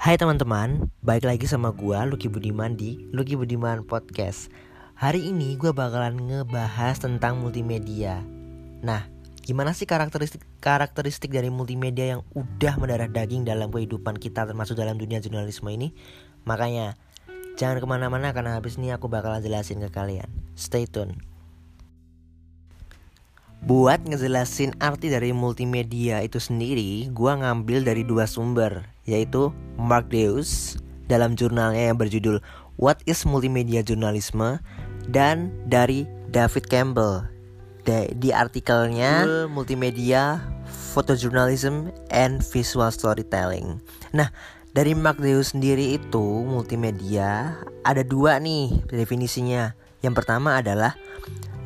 Hai teman-teman, balik lagi sama gue Lucky Budiman di Lucky Budiman Podcast. Hari ini gue bakalan ngebahas tentang multimedia. Nah, gimana sih karakteristik karakteristik dari multimedia yang udah mendarah daging dalam kehidupan kita termasuk dalam dunia jurnalisme ini? Makanya, jangan ke mana-mana karena habis ini aku bakalan jelasin ke kalian. Stay tune. Buat ngejelasin arti dari multimedia itu sendiri, gue ngambil dari dua sumber, yaitu Mark Deus dalam jurnalnya yang berjudul What is Multimedia Journalism dan dari David Campbell di artikelnya Multimedia Photojournalism and Visual Storytelling. Nah, dari Mark Deus sendiri itu multimedia ada dua nih definisinya. Yang pertama adalah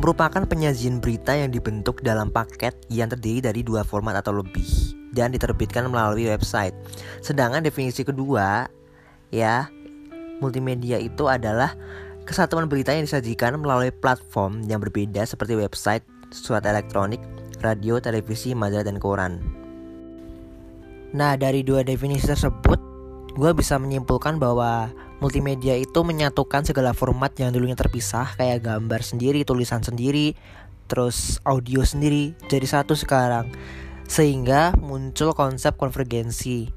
merupakan penyajian berita yang dibentuk dalam paket yang terdiri dari dua format atau lebih dan diterbitkan melalui website. Sedangkan definisi kedua, ya, multimedia itu adalah kesatuan berita yang disajikan melalui platform yang berbeda seperti website, surat elektronik, radio, televisi, majalah, dan koran. Nah, dari dua definisi tersebut, gue bisa menyimpulkan bahwa multimedia itu menyatukan segala format yang dulunya terpisah kayak gambar sendiri, tulisan sendiri, terus audio sendiri jadi satu sekarang. Sehingga muncul konsep konvergensi.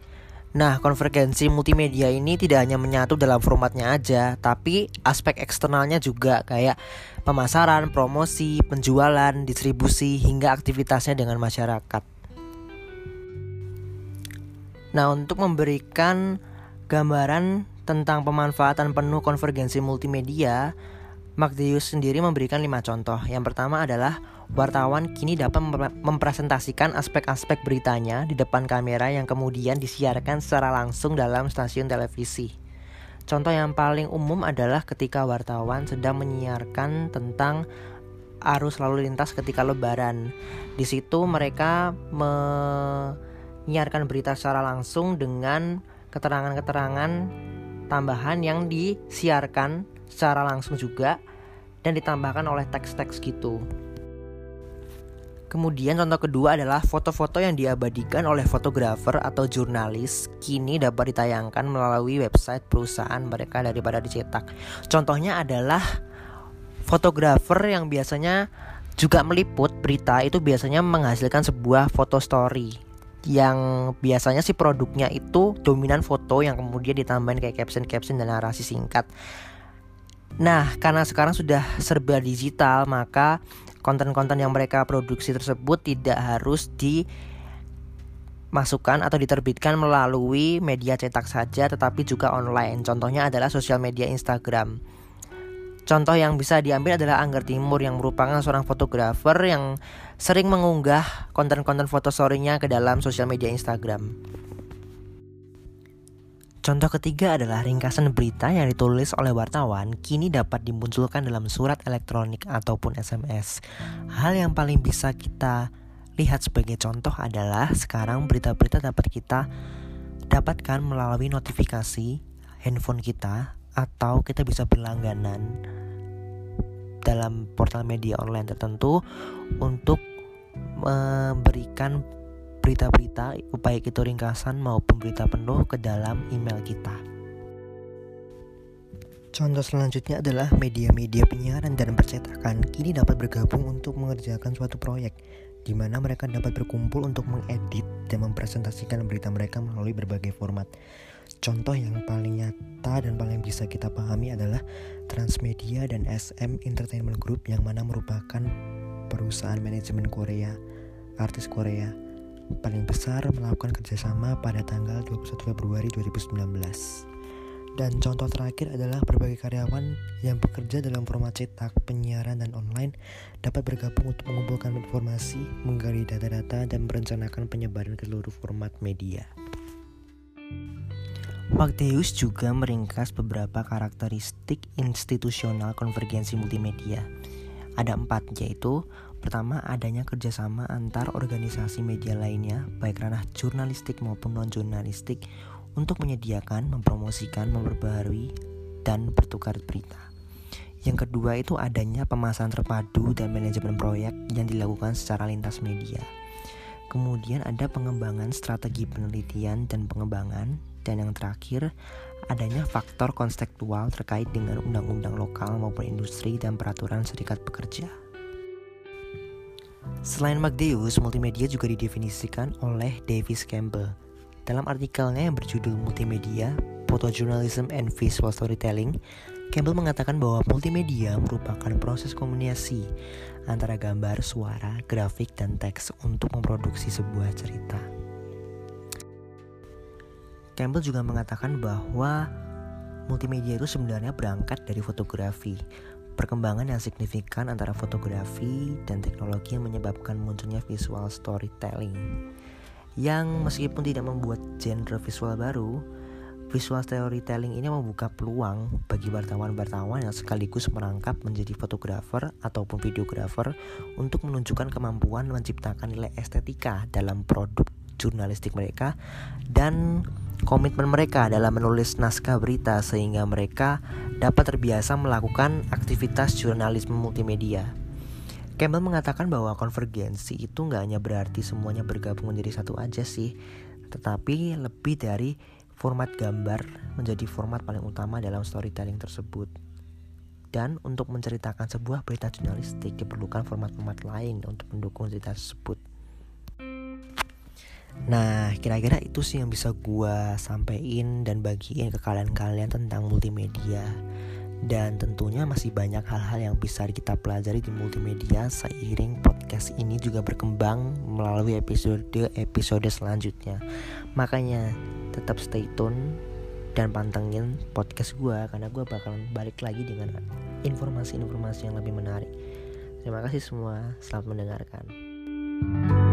Nah, konvergensi multimedia ini tidak hanya menyatu dalam formatnya aja, tapi aspek eksternalnya juga kayak pemasaran, promosi, penjualan, distribusi, hingga aktivitasnya dengan masyarakat. Nah, untuk memberikan gambaran tentang pemanfaatan penuh konvergensi multimedia, Magdeus sendiri memberikan lima contoh. Yang pertama adalah wartawan kini dapat mempresentasikan aspek-aspek beritanya di depan kamera yang kemudian disiarkan secara langsung dalam stasiun televisi. Contoh yang paling umum adalah ketika wartawan sedang menyiarkan tentang arus lalu lintas ketika lebaran. Di situ mereka menyiarkan berita secara langsung dengan keterangan-keterangan tambahan yang disiarkan secara langsung juga dan ditambahkan oleh teks-teks gitu. Kemudian contoh kedua adalah foto-foto yang diabadikan oleh fotografer atau jurnalis kini dapat ditayangkan melalui website perusahaan mereka daripada dicetak. Contohnya adalah fotografer yang biasanya juga meliput berita itu biasanya menghasilkan sebuah foto story yang biasanya sih produknya itu dominan foto yang kemudian ditambahin kayak caption-caption dan narasi singkat. Nah, karena sekarang sudah serba digital, maka konten-konten yang mereka produksi tersebut tidak harus dimasukkan atau diterbitkan melalui media cetak saja, tetapi juga online. Contohnya adalah sosial media Instagram. Contoh yang bisa diambil adalah Angger Timur yang merupakan seorang fotografer yang sering mengunggah konten-konten foto story-nya ke dalam sosial media Instagram. Contoh ketiga adalah ringkasan berita yang ditulis oleh wartawan kini dapat dimunculkan dalam surat elektronik ataupun SMS. Hal yang paling bisa kita lihat sebagai contoh adalah sekarang berita-berita dapat kita dapatkan melalui notifikasi handphone kita atau kita bisa berlangganan dalam portal media online tertentu untuk memberikan berita-berita baik itu ringkasan maupun berita penuh ke dalam email kita. Contoh selanjutnya adalah media-media penyiaran dan percetakan kini dapat bergabung untuk mengerjakan suatu proyek di mana mereka dapat berkumpul untuk mengedit dan mempresentasikan berita mereka melalui berbagai format. Contoh yang paling nyata dan paling bisa kita pahami adalah Transmedia dan SM Entertainment Group yang mana merupakan perusahaan manajemen Korea, artis Korea paling besar melakukan kerjasama pada tanggal 21 Februari 2019. Dan contoh terakhir adalah berbagai karyawan yang bekerja dalam format cetak, penyiaran, dan online dapat bergabung untuk mengumpulkan informasi, menggali data-data, dan merencanakan penyebaran ke seluruh format media. Magdeus juga meringkas beberapa karakteristik institusional konvergensi multimedia. Ada empat, yaitu pertama adanya kerjasama antar organisasi media lainnya, baik ranah jurnalistik maupun non-jurnalistik, untuk menyediakan, mempromosikan, memperbaharui, dan bertukar berita. Yang kedua itu adanya pemasaran terpadu dan manajemen proyek yang dilakukan secara lintas media. Kemudian ada pengembangan strategi penelitian dan pengembangan Dan yang terakhir, adanya faktor konstektual terkait dengan undang-undang lokal maupun industri dan peraturan serikat pekerja. Selain Magdeus, multimedia juga didefinisikan oleh Davis Campbell. Dalam artikelnya yang berjudul Multimedia, Photojournalism and Visual Storytelling, Campbell mengatakan bahwa multimedia merupakan proses komunikasi antara gambar, suara, grafik, dan teks untuk memproduksi sebuah cerita. Campbell juga mengatakan bahwa multimedia itu sebenarnya berangkat dari fotografi, Perkembangan yang signifikan antara fotografi dan teknologi yang menyebabkan munculnya visual storytelling. Yang meskipun tidak membuat genre visual baru, visual storytelling ini membuka peluang bagi wartawan-wartawan yang sekaligus merangkap menjadi fotografer ataupun videografer untuk menunjukkan kemampuan menciptakan nilai estetika dalam produk jurnalistik mereka dan komitmen mereka dalam menulis naskah berita sehingga mereka dapat terbiasa melakukan aktivitas jurnalisme multimedia. Campbell mengatakan bahwa konvergensi itu nggak hanya berarti semuanya bergabung menjadi satu aja sih, tetapi lebih dari format gambar menjadi format paling utama dalam storytelling tersebut. Dan untuk menceritakan sebuah berita jurnalistik diperlukan format-format lain untuk mendukung cerita tersebut. Nah, kira-kira itu sih yang bisa gue sampein dan bagiin ke kalian-kalian tentang multimedia. Dan tentunya masih banyak hal-hal yang bisa kita pelajari di multimedia seiring podcast ini juga berkembang melalui episode-episode selanjutnya. Makanya tetap stay tune dan pantengin podcast gue karena gue bakalan balik lagi dengan informasi-informasi yang lebih menarik. Terima kasih semua, selamat mendengarkan. thank you